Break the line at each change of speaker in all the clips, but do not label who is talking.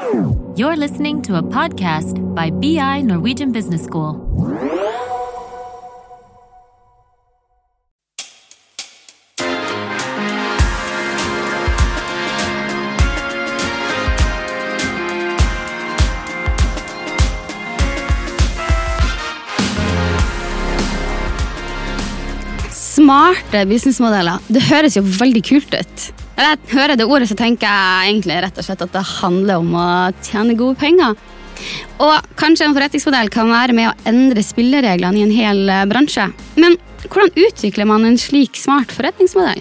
You're listening to a podcast by BI Norwegian Business School.
Smarte businessmodeller. Det høres jo veldig kult ut. Når jeg hører det ordet, så tenker jeg egentlig rett og slett at det handler om å tjene gode penger. Og kanskje en forretningsmodell kan være med å endre spillereglene i en hel eh, bransje. Men hvordan utvikler man en slik smart forretningsmodell?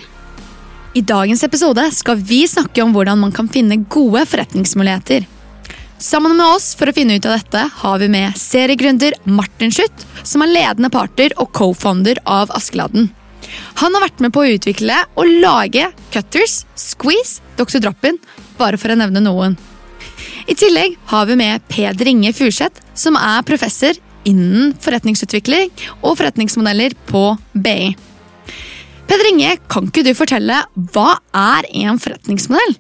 I dagens episode skal vi snakke om hvordan man kan finne gode forretningsmuligheter. Sammen med oss for å finne ut av dette har vi med seriegründer Martin Schutt, som er ledende parter og co-founder av Askeladden. Han har vært med på å utvikle og lage Cutters, Squeeze, Dr. Drop-In, bare for å nevne noen. I tillegg har vi med Peder Inge Furseth, som er professor innen forretningsutvikling og forretningsmodeller på BI. Peder Inge, kan ikke du fortelle hva er en forretningsmodell?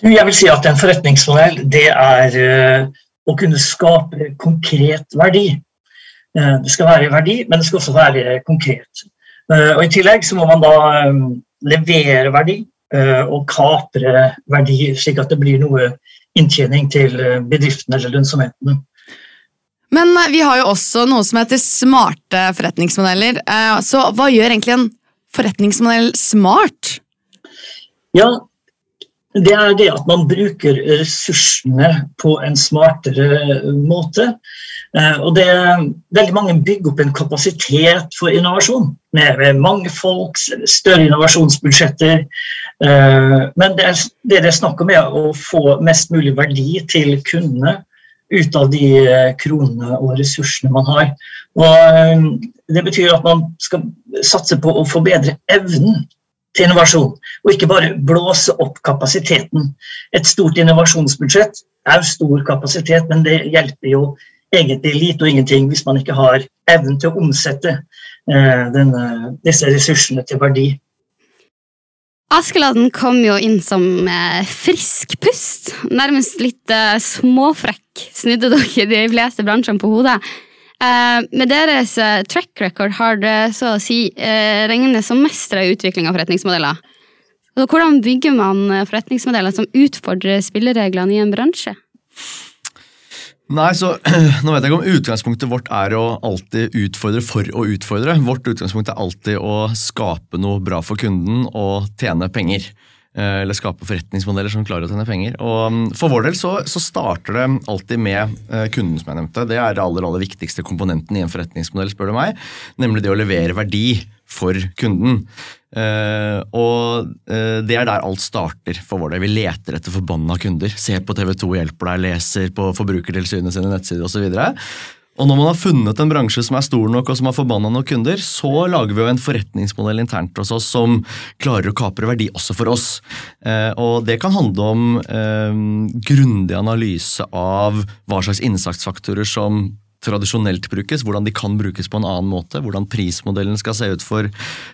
Jeg vil si at En forretningsmodell det er uh, å kunne skape konkret verdi. Uh, det skal være verdi, men det skal også være konkret. Uh, og I tillegg så må man da um, levere verdi og kapre verdi, slik at det blir noe inntjening til bedriften eller lønnsomheten.
Men vi har jo også noe som heter smarte forretningsmodeller. Så hva gjør egentlig en forretningsmodell smart?
Ja, det er det at man bruker ressursene på en smartere måte. Eh, og det, Veldig mange bygger opp en kapasitet for innovasjon, med mange folk, større innovasjonsbudsjetter. Eh, men det, er, det det er snakk om, er å få mest mulig verdi til kundene ut av de eh, kronene og ressursene man har. Og Det betyr at man skal satse på å forbedre evnen til innovasjon, og ikke bare blåse opp kapasiteten. Et stort innovasjonsbudsjett er stor kapasitet, men det hjelper jo egentlig lite og ingenting hvis man ikke har evnen til å omsette eh, denne, disse ressursene til verdi.
Askeladden kom jo inn som eh, frisk pust, nærmest litt eh, småfrekk. Snudde dere de fleste bransjene på hodet. Med deres track record har det så å si regnet som mestere i utvikling av forretningsmodeller. Hvordan bygger man forretningsmodeller som utfordrer spillereglene i en bransje?
Nei, så Nå vet jeg ikke om utgangspunktet vårt er å alltid utfordre for å utfordre. Vårt utgangspunkt er alltid å skape noe bra for kunden og tjene penger. Eh, eller skape forretningsmodeller som klarer å tjene penger. Og mm, For vår del så, så, starter det alltid med eh, kunden, som jeg nevnte. Det er det aller, aller viktigste komponenten i en forretningsmodell, spør du meg. Nemlig det å levere verdi for kunden. Uh, og uh, det er der alt starter for vår del. Vi leter etter forbanna kunder. Ser på TV2 hjelper deg, leser på Forbrukertilsynet sine nettsider osv. Og når man har funnet en bransje som er stor nok og som har forbanna nok kunder, så lager vi jo en forretningsmodell internt hos oss som klarer å kapre verdi også for oss. Eh, og det kan handle om eh, grundig analyse av hva slags innsatsfaktorer som tradisjonelt brukes, hvordan de kan brukes på en annen måte, hvordan prismodellen skal se ut for,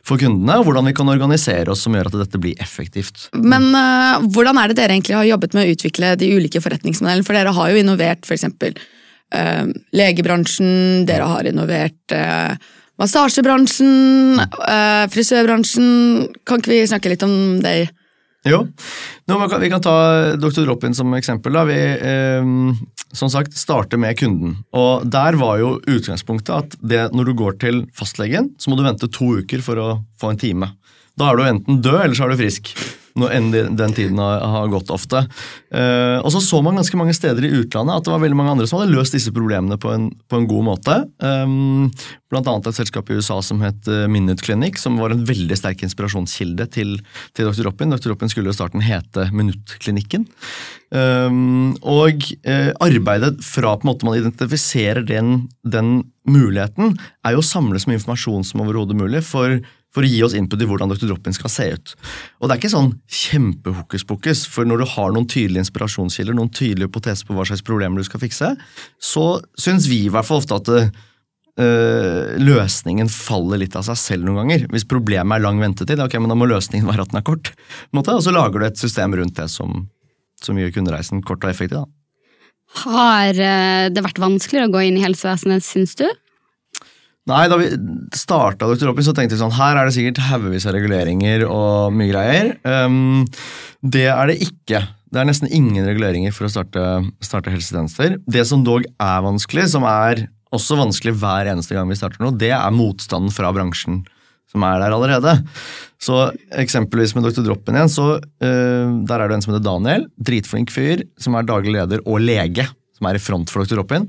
for kundene, og hvordan vi kan organisere oss som gjør at dette blir effektivt.
Men uh, hvordan er det dere egentlig har jobbet med å utvikle de ulike forretningsmodellene? For dere har jo innovert for uh, legebransjen, dere har innovert eh, massasjebransjen, eh, frisørbransjen. Kan ikke vi snakke litt om det?
Jo, Nå, vi kan ta Dr. Drop-In som eksempel. Da. Vi eh, som sagt, starter med kunden. Og Der var jo utgangspunktet at det, når du går til fastlegen, så må du vente to uker for å få en time. Da er du enten død, eller så er du frisk når enn den tiden har, gått ofte. Uh, og så så man ganske mange steder i utlandet at det var veldig mange andre som hadde løst disse problemene på en, på en god måte. Um, blant annet et selskap i USA som het eh, Minute Clinic, som var en veldig sterk inspirasjonskilde til, til Dr. Roppin. Dr. Roppin skulle i starten hete Minuttklinikken. Og arbeidet fra på en måte man identifiserer den, den muligheten, er jo å samle så mye informasjon som overhodet mulig. for for å gi oss input i hvordan Dr. Drop-In skal se ut. Og Det er ikke sånn kjempehokuspokus, for når du har noen tydelige inspirasjonskilder, noen tydelige hypoteser på hva slags problemer du skal fikse, så syns vi i hvert fall ofte at øh, løsningen faller litt av seg selv noen ganger. Hvis problemet er lang ventetid, ok, men da må løsningen være at den er kort. og så lager du et system rundt det som, som gjør kundereisen kort og effektiv. da.
Har eh, det vært vanskeligere å gå inn i helsevesenet, syns du?
Nei, Da vi starta Dr. Så tenkte vi sånn her er det sikkert haugevis av reguleringer og mye greier. Um, det er det ikke. Det er nesten ingen reguleringer for å starte, starte helsetjenester. Det som dog er vanskelig, som er også vanskelig hver eneste gang vi starter noe, det er motstanden fra bransjen som er der allerede. Så eksempelvis med Dr. Droppen igjen, så uh, der er det en som heter Daniel. Dritflink fyr, som er daglig leder og lege, som er i front for Dr. Droppen.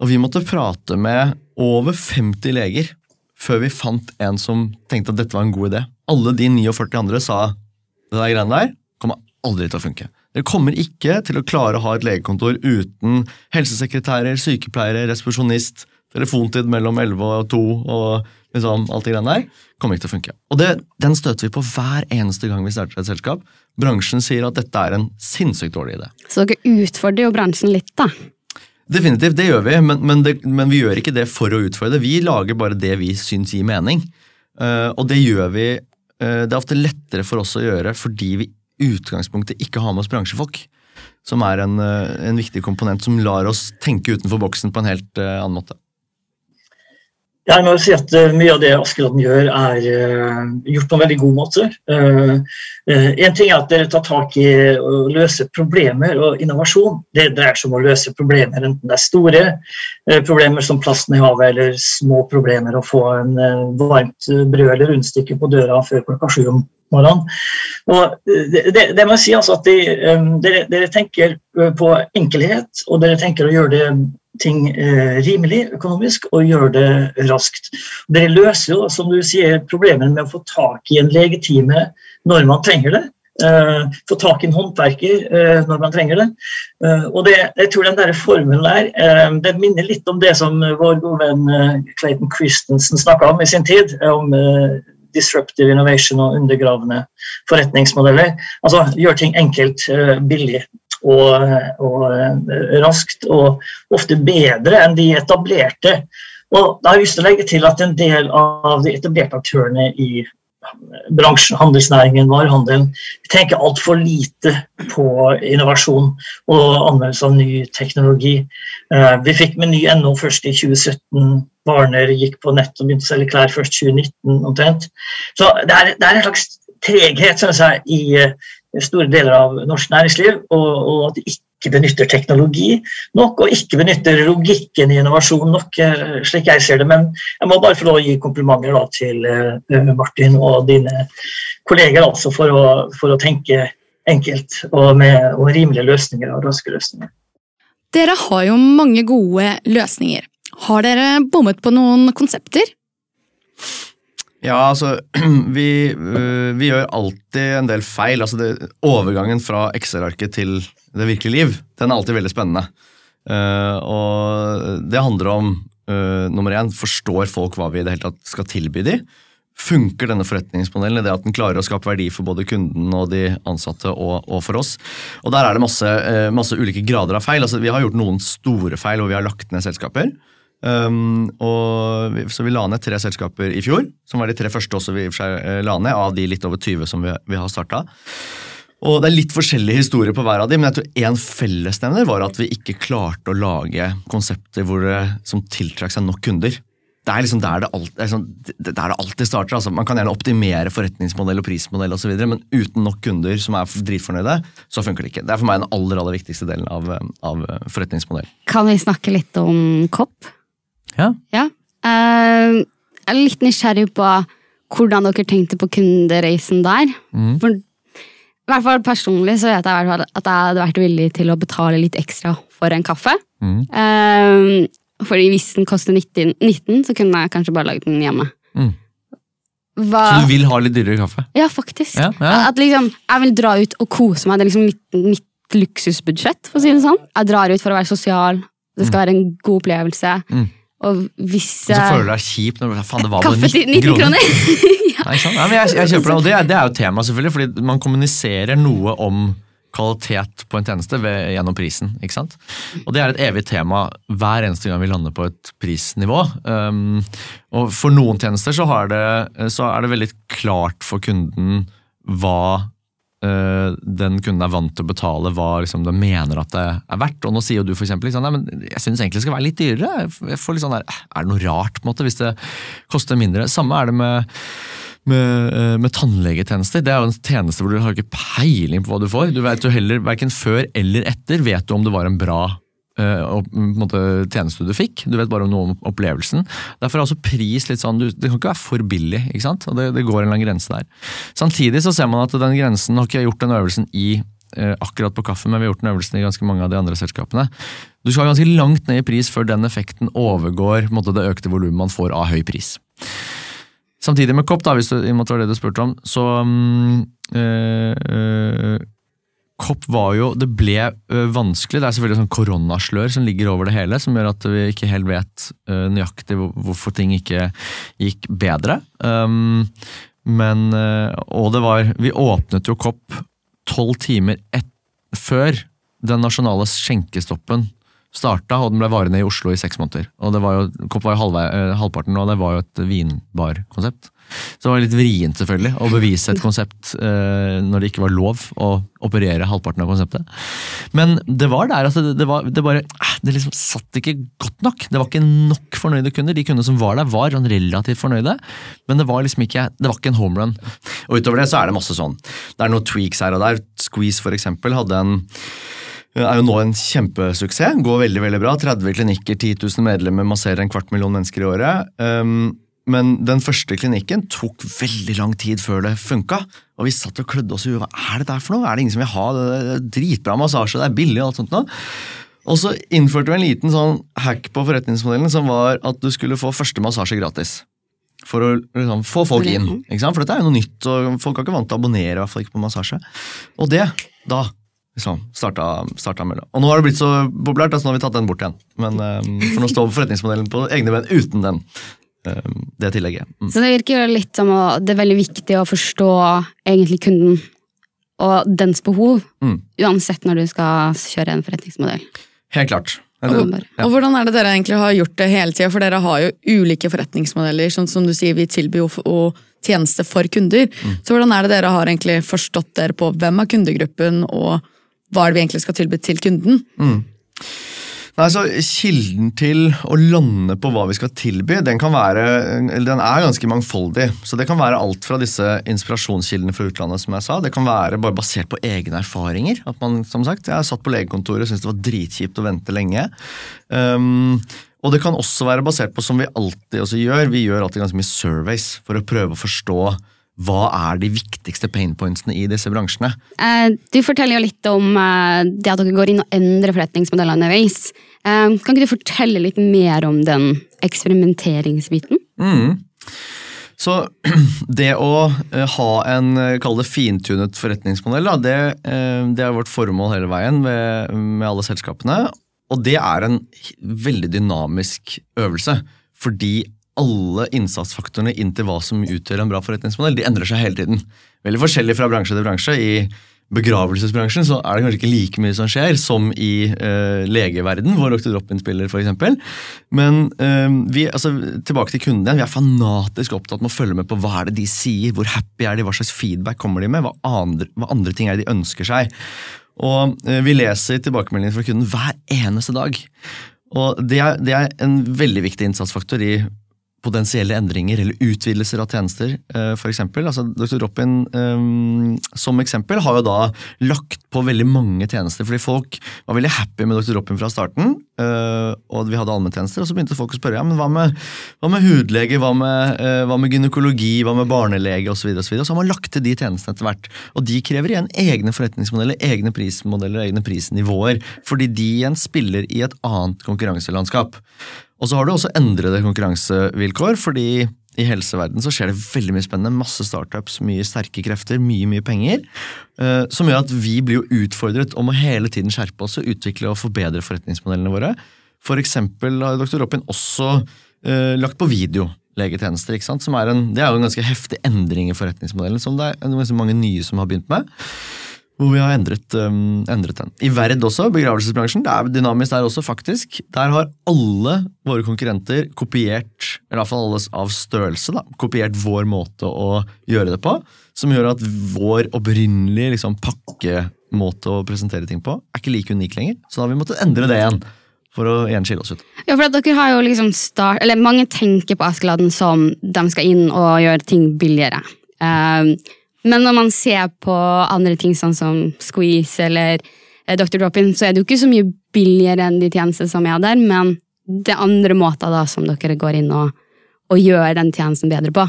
Og vi måtte prate med over 50 leger før vi fant en som tenkte at dette var en god idé. Alle de 49 andre sa det der greiene der kommer aldri til å funke. Dere kommer ikke til å klare å ha et legekontor uten helsesekretærer, sykepleiere, resepsjonist, telefontid mellom 11 og 2 og liksom alt det greiene der. Kommer ikke til å funke. Og det, Den støter vi på hver eneste gang vi starter et selskap. Bransjen sier at dette er en sinnssykt dårlig idé.
Så dere utfordrer jo bransjen litt, da.
Definitivt, det gjør vi, men, men, det, men, vi gjør ikke det for å utfordre. Vi lager bare det vi syns gir mening. Uh, og det gjør vi uh, Det er ofte lettere for oss å gjøre fordi vi i utgangspunktet ikke har med oss bransjefolk. Som er en, uh, en viktig komponent som lar oss tenke utenfor boksen på en helt annen måte.
Jeg må si at uh, Mye av det Askeladden gjør, er uh, gjort på en veldig god måte. Uh, en ting er at dere tar tak i å løse problemer og innovasjon. Det dreier seg om å løse problemer, enten det er store problemer som plasten i havet, eller små problemer å få en varmt brød eller rundstykke på døra før klokka sju om morgenen. Og det, det, det må jeg si altså at de, dere, dere tenker på enkelhet, og dere tenker å gjøre det ting eh, rimelig økonomisk og gjør det raskt. Dere løser jo, som du sier, problemene med å få tak i en legetime når man trenger det. Eh, få tak i en håndverker eh, når man trenger det. Uh, og det, jeg tror den der formelen der den minner litt om det som vår gode venn Clayton Christensen snakka om i sin tid. om disruptive innovation og undergravende forretningsmodeller. Altså gjøre ting enkelt, billig og, og eh, raskt, og ofte bedre enn de etablerte. Og da har jeg lyst til å legge til at en del av de etablerte aktørene i bransjen, handelsnæringen, varehandelen, tenker altfor lite på innovasjon og anvendelse av ny teknologi. Eh, vi fikk med ny NO først i 2017. Warner gikk på nett og begynte å selge klær først 2019 omtrent. Så det er, det er en slags treghet jeg, i store deler av norsk næringsliv, og, og at de ikke benytter teknologi nok, og ikke benytter logikken i innovasjon nok, eh, slik jeg ser det. Men jeg må bare få gi komplimenter da, til uh, Martin og dine kolleger altså, for, å, for å tenke enkelt og med og rimelige løsninger og raske løsninger.
Dere har jo mange gode løsninger. Har dere bommet på noen konsepter?
Ja, altså vi, øh, vi, gjør alltid en del feil. Altså det, overgangen fra Excel-arket til det virkelige liv, den er alltid veldig spennende. Uh, og det handler om uh, nummer én, forstår folk hva vi i det hele tatt skal tilby dem? Funker denne forretningsmodellen i det at den klarer å skape verdi for både kunden og de ansatte og, og for oss? Og Der er det masse, uh, masse ulike grader av feil. Altså, vi har gjort noen store feil hvor vi har lagt ned selskaper. Um, og, så vi la ned tre selskaper i fjor, som var de tre første også vi eh, la ned, av de litt over 20 som vi, vi har starta. Og Det er litt forskjellige historier på hver av de, men jeg tror én fellesnevner var at vi ikke klarte å lage konsepter det, som tiltrakk seg nok kunder. Det er liksom der det, alt, liksom, der det alltid starter. Altså, man kan gjerne optimere forretningsmodell og prismodell, og så videre, men uten nok kunder som er dritfornøyde, så funker det ikke. Det er for meg den aller aller viktigste delen av, av forretningsmodell.
Kan vi snakke litt om kopp?
Ja.
ja. Uh, jeg er litt nysgjerrig på hvordan dere tenkte på kundereisen der. Mm. For i hvert fall personlig så vet jeg at jeg hadde vært villig til å betale litt ekstra for en kaffe. Mm. Uh, fordi hvis den koster 19, 19, så kunne jeg kanskje bare laget den hjemme. Mm.
Hva? Så du vil ha litt dyrere kaffe?
Ja, faktisk. Ja, ja. At liksom, Jeg vil dra ut og kose meg. Det er liksom mitt, mitt luksusbudsjett. for å si det sånn. Jeg drar ut for å være sosial. Det skal mm. være en god opplevelse. Mm.
Og hvis jeg... Så føler du deg kjip når du faen, det var
Kaffe til 19 kroner!
ja. Nei, Nei, jeg, jeg, kjøper det, og det, det, er jo tema, selvfølgelig, fordi man kommuniserer noe om kvalitet på en tjeneste ved, gjennom prisen. ikke sant? Og Det er et evig tema hver eneste gang vi lander på et prisnivå. Um, og For noen tjenester så, det, så, er det veldig klart for kunden hva den kunden er vant til å betale hva liksom, de mener at det er verdt. Og nå sier jo du eksempel, liksom, jeg syns egentlig det skal være litt dyrere. Jeg får litt sånn der, Er det noe rart måte, hvis det koster mindre? Samme er det med med, øh, med tannlegetjenester. Det er jo en tjeneste hvor du har ikke peiling på hva du får. Du vet jo heller, Verken før eller etter vet du om det var en bra øh, opp- på en måte, tjeneste du fikk. Du vet bare noe om opplevelsen. Derfor er altså pris litt sånn, Det kan ikke være for billig. ikke sant? Og det, det går en lang grense der. Samtidig så ser man at den grensen har ikke gjort den øvelsen i eh, akkurat på kaffe, men vi har gjort den øvelsen i ganske mange av de andre selskapene. Du skal ganske langt ned i pris før den effekten overgår måte, det økte volumet man får av høy pris. Samtidig med kopp, da, hvis og det var det du spurte om, så øh, øh, Kopp var jo Det ble vanskelig. Det er selvfølgelig sånn koronaslør som ligger over det hele, som gjør at vi ikke helt vet nøyaktig hvorfor ting ikke gikk bedre. Um, men Og det var Vi åpnet jo Kopp tolv timer et, før den nasjonale skjenkestoppen starta, og den ble varende i Oslo i seks måneder. Og det var jo, Kopp var jo halvvei, eh, halvparten, og det var jo et vinbarkonsept. Så det var litt vrient selvfølgelig å bevise et konsept eh, når det ikke var lov å operere halvparten av konseptet. Men det var der at det, det, var, det bare eh, Det liksom satt ikke godt nok. Det var ikke nok fornøyde kunder. De kundene som var der, var sånn relativt fornøyde, men det var liksom ikke det var ikke en home run. Og utover det så er det masse sånn. Det er noen tweaks her og der. Squeeze for eksempel hadde en er jo nå en kjempesuksess. Går veldig veldig bra. 30 klinikker, 10 000 medlemmer, masserer en kvart million mennesker i året. Um, men den første klinikken tok veldig lang tid før det funka. Og vi satt og klødde oss i huet. Hva er det der for noe? Er det ingen som vil ha det? Det er dritbra massasje, det er billig og alt sånt noe. Og så innførte vi en liten sånn hack på forretningsmodellen som var at du skulle få første massasje gratis. For å liksom, få folk inn. Sant? For dette er jo noe nytt, og folk er ikke vant til å abonnere i hvert fall ikke på massasje. Og det, da liksom, starta, starta mølla. Og nå har det blitt så populært, altså nå har vi tatt den bort igjen. Men um, For nå står forretningsmodellen på egne ben uten den. Um, det tillegget. Mm.
Så det virker jo litt som å, det er veldig viktig å forstå egentlig kunden og dens behov,
Mm.
uansett når du skal kjøre en forretningsmodell.
Helt klart.
Og,
Ja.
Og hvordan er det dere egentlig har gjort det hele tida? For dere har jo ulike forretningsmodeller. sånn som du sier, Vi tilbyr jo tjenester for kunder.
Mm.
Så hvordan er det dere har egentlig forstått dere på hvem er kundegruppen, og hva er det vi egentlig skal tilby til kunden?
Nei, så Kilden til å lande på hva vi skal tilby, den være, den er ganske mangfoldig. Så Det kan være alt fra disse inspirasjonskildene fra utlandet, som jeg sa. Det kan være bare basert på egne erfaringer. At man, som sagt, Jeg satt på legekontoret og syntes det var dritkjipt å vente lenge. Um, og det kan også være basert på, som vi alltid også gjør, vi gjør alltid ganske mye surveys for å prøve å forstå hva er de viktigste painpointsene i disse bransjene.
Eh, Du forteller jo litt om eh, det at dere går inn og endrer forretningsmodeller underveis. Eh, Kan ikke du fortelle litt mer om den eksperimenteringsbiten?
Mm. Så det å ha en kall det fintunet forretningsmodell, det, det er vårt formål hele veien med, med alle selskapene. Og det er en veldig dynamisk øvelse. Fordi alle innsatsfaktorene inn til hva som utgjør en bra forretningsmodell, de endrer seg hele tiden. Veldig forskjellig fra bransje til bransje. I begravelsesbransjen så er det kanskje ikke like mye som skjer som i eh, legeverden, hvor Dr. Drop-in spiller f.eks. Men eh, vi, altså, tilbake til kunden igjen. Vi er fanatisk opptatt med å følge med på hva er det de sier, hvor happy er de, hva slags feedback kommer de med, hva andre, hva andre ting er det de ønsker seg. Og eh, vi leser tilbakemeldinger fra kunden hver eneste dag. Og det er, det er en veldig viktig innsatsfaktor i potensielle endringer eller utvidelser av tjenester, f.eks. for eksempel. Altså, Dr. Drop-in eh, som eksempel har jo da lagt på veldig mange tjenester, fordi folk var veldig happy med Dr. Drop-in fra starten, eh, og vi hadde allmenntjenester, og så begynte folk å spørre ja, men hva med, hva med hudlege, hva med, eh, hva med gynekologi, hva med barnelege osv. Og, så videre, og så har man lagt til de tjenestene etter hvert. Og de krever igjen egne forretningsmodeller, egne prismodeller, egne prisnivåer, fordi de igjen spiller i et annet konkurranselandskap. Og så har du også endrede konkurransevilkår, fordi i helseverden så skjer det veldig mye spennende. Masse startups, mye sterke krefter, mye mye penger. eh, som gjør at vi blir jo utfordret om å hele tiden skjerpe oss og utvikle og forbedre forretningsmodellene våre. For eksempel har Dr. Robin også eh, lagt på videolegetjenester. ikke sant? Er en, det er jo en ganske heftig endring i forretningsmodellen, som det er mange nye som har begynt med. Hvor vi har endret, um, endret den. I Verd også, begravelsesbransjen, det er dynamisk der også, faktisk. Der har alle våre konkurrenter kopiert, eller i hvert fall alle av størrelse, da, kopiert vår måte å gjøre det på. Som gjør at vår opprinnelige liksom, pakkemåte å presentere ting på er ikke like unik lenger. Så da har vi måttet endre det igjen. For å igjen skille oss ut.
Ja, for at dere har jo liksom start, eller Mange tenker på Askeladden som de skal inn og gjøre ting billigere. Um, men når man ser på andre ting sånn som Squeeze eller eh, Dr. Drop-In, så er det jo ikke så mye billigere enn de tjenestene som er der, men det er andre måter da som dere går inn og, og gjør den tjenesten bedre på.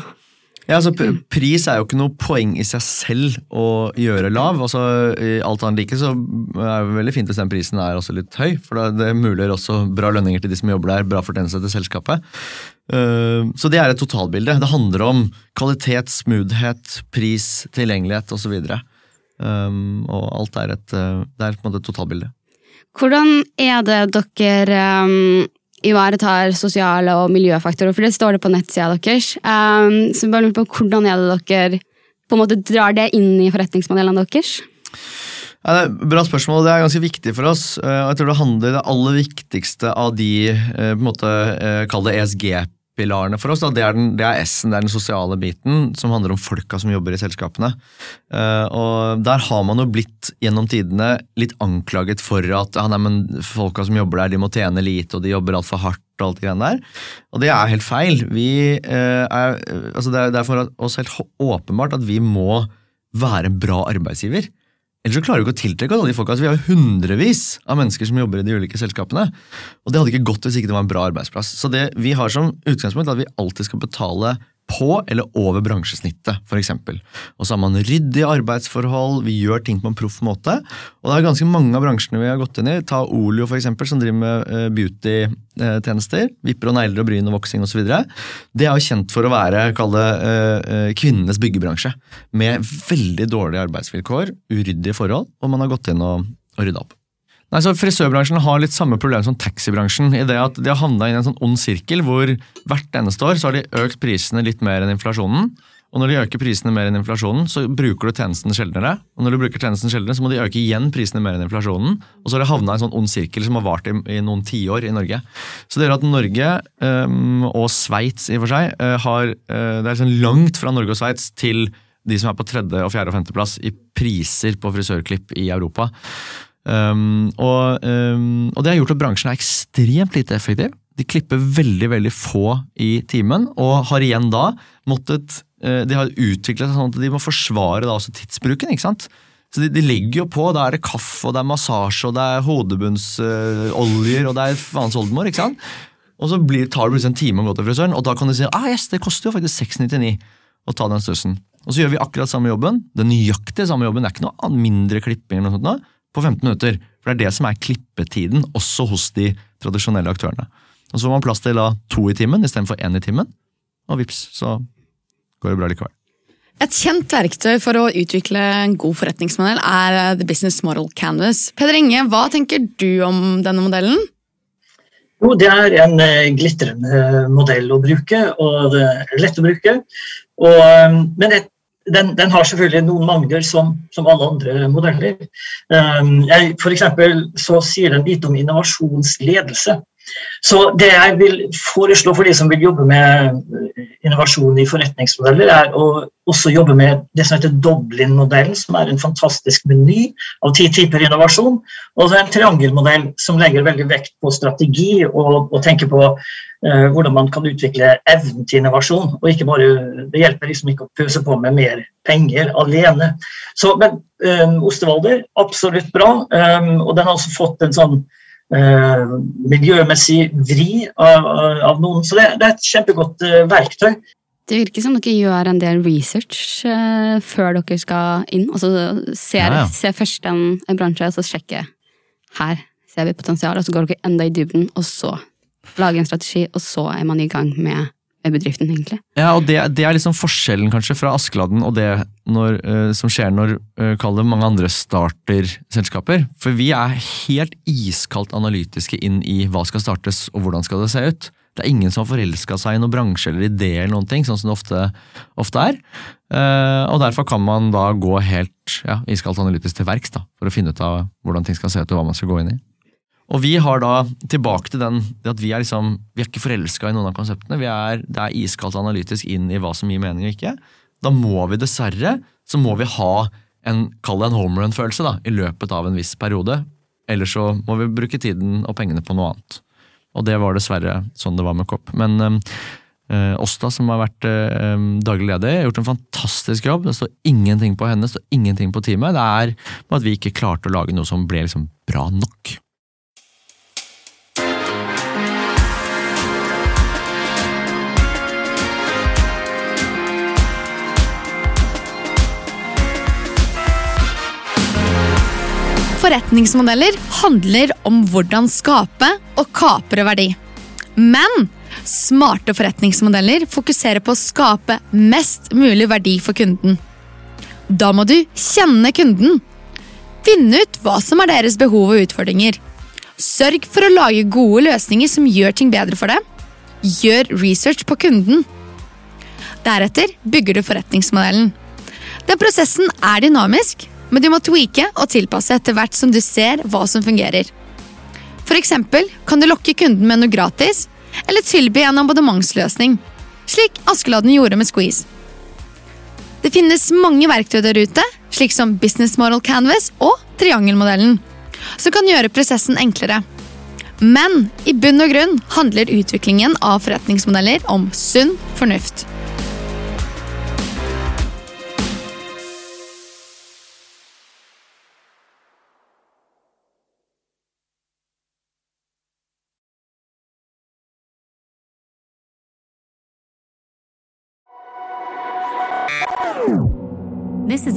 Ja, altså Pris er jo ikke noe poeng i seg selv å gjøre lav. altså alt annet like så er det veldig fint hvis den prisen er også litt høy. For det muliggjør også bra lønninger til de som jobber der, bra fortjeneste til selskapet. Eh, så det er et totalbilde. Det handler om kvalitet, smoothhet, pris, tilgjengelighet osv. Um, og alt er et, eh, det er på en måte et totalbilde.
Hvordan er det dere um, ivaretar sosiale og miljøfaktorer, for det står det på nettsida deres. Um, så bare lurer på Hvordan er det dere på en måte drar det inn i forretningsmodellene deres?
Ja, det er Bra spørsmål. Det er ganske viktig for oss. Eh, jeg tror Det handler det aller viktigste av de på en måte, kall det ESG pilarene for oss. Da. Det er, S-en, det er den sosiale biten, som handler om folka som jobber i selskapene. Uh, og Der har man jo blitt gjennom tidene litt anklaget for at ja, nei, men folka som jobber der, de må tjene lite, og de jobber altfor hardt. Og alt det der. Og det er helt feil. Vi, uh, er, altså det, er, det er for oss helt åpenbart at vi må være en bra arbeidsgiver. Ellers så klarer vi ikke å tiltrekke alle de folka. Altså, vi har jo hundrevis av mennesker som jobber i de ulike selskapene. Og det hadde ikke gått hvis ikke det var en bra arbeidsplass. Så det vi har som utgangspunkt, er at vi alltid skal betale på eller over bransjesnittet, f.eks. Og så har man ryddige arbeidsforhold, vi gjør ting på en proff måte. Og det er ganske mange av bransjene vi har gått inn i. Ta Olio, f.eks., som driver med uh, beauty-tjenester. Vipper og negler og bryn og voksing osv. Det er jo kjent for å være, kall det, uh, kvinnenes byggebransje. Med veldig dårlige arbeidsvilkår, uryddige forhold, og man har gått inn og, og rydda opp. Nei, så Frisørbransjen har litt samme problem som taxibransjen. i det at De har havna i en sånn ond sirkel hvor hvert eneste år så har de økt prisene litt mer enn inflasjonen. Og når de øker prisene mer enn inflasjonen, så bruker du tjenesten sjeldnere. Og når du bruker tjenesten sjeldnere, så må de øke igjen prisene mer enn inflasjonen. Og så har det havna i en sånn ond sirkel som har vart i, i noen tiår i Norge. Så det gjør at Norge, um, og Sveits i og for seg, uh, har uh, Det er liksom langt fra Norge og Sveits til de som er på tredje, og fjerde og femteplass i priser på frisørklipp i Europa. Um, og, um, og, det har gjort at bransjen er ekstremt lite effektiv. De klipper veldig veldig få i timen, og har igjen da måttet uh, De har utviklet sånn at de må forsvare da også tidsbruken. ikke sant? Så de, de, legger jo på. Da er det kaffe, og det er massasje, og det er hodebunnsoljer, og det er faens oldemor. ikke sant? Og så blir, tar det plutselig en time å gå til frisøren, og da kan de si ah, yes, det koster jo faktisk 699 å ta den stussen. Og så gjør vi akkurat samme jobben. Den nøyaktige samme jobben. Det er ikke noe mindre klipping. eller noe sånt. Nå på 15 minutter. For det er det som er klippetiden, også hos de tradisjonelle aktørene. Og Så får man plass til da to i timen istedenfor én i timen, og vips, så går det bra likevel.
Et kjent verktøy for å utvikle en god forretningsmodell er eh, The Business Model Canvas. Peder Inge, hva tenker du om denne modellen?
Jo, Det er en eh, glitrende modell å bruke, og det er lett å bruke. Og, eh, men et den, den, har selvfølgelig noen mangler som, som alle andre modeller. Um, for så sier den lite om innovasjonsledelse. Så det jeg vil foreslå for de som vil jobbe med eh, innovasjon i forretningsmodeller, er å også jobbe med det som heter Dublin-modellen, som er en fantastisk meny av ti typer innovasjon. Og så en triangelmodell som legger veldig vekt på strategi og, og tenker på uh, hvordan man kan utvikle evnen til innovasjon. og ikke bare, Det hjelper liksom ikke å pøse på med mer penger alene. Så, men um, Ostevalder, absolutt bra. Um, og den har også fått en sånn Eh, miljømessig vri av, av, noen. Så det, det er et kjempegodt uh, verktøy.
Det virker som dere gjør en del research uh, før dere skal inn. Altså ser, ja, ja. ser først en, en, bransje, og så sjekker her ser vi potensial, og så går dere enda i dybden, og så lager en strategi, og så er man i gang med bedriften, egentlig.
Ja, og det, det, er liksom forskjellen kanskje fra Askeladden og det når, uh, som skjer når uh, det mange andre starter selskaper. For vi er helt iskaldt analytiske inn i hva skal startes og hvordan skal det se ut. Det er ingen som har forelska seg i noen bransje eller idé, eller noen ting, sånn som det ofte, ofte er. Uh, og derfor kan man da gå helt ja, iskaldt analytisk til verks for å finne ut av hvordan ting skal se ut og hva man skal gå inn i. Og vi har da tilbake til den at vi er liksom, vi er ikke forelska i noen av konseptene. Vi er, det er iskaldt analytisk inn i hva som gir mening og ikke. Da må vi dessverre så må vi ha en, kall det en homerun-følelse da, i løpet av en viss periode. Ellers så må vi bruke tiden og pengene på noe annet. Og det var dessverre sånn det var med Kopp. Men eh, Åsta, som har vært eh, daglig leder, har gjort en fantastisk jobb. Det står ingenting på henne, det står ingenting på teamet. Det er at vi ikke klarte å lage noe som ble liksom bra nok.
Forretningsmodeller handler om hvordan skape og kapre verdi. Men smarte forretningsmodeller fokuserer på å skape mest mulig verdi for kunden. Da må du kjenne kunden. Finne ut hva som er deres behov og utfordringer. Sørg for å lage gode løsninger som gjør ting bedre for dem. Gjør research på kunden. Deretter bygger du forretningsmodellen. Den prosessen er dynamisk, men du må tweake og tilpasse etter hvert som du ser hva som fungerer. For eksempel kan du lokke kunden med noe gratis, eller tilby en abonnementsløsning, slik Askeladden gjorde med Squeeze. Det finnes mange verktøy der ute, slik som Business Model Canvas og Triangelmodellen, som kan gjøre prosessen enklere. Men i bunn og grunn handler utviklingen av forretningsmodeller om sunn fornuft.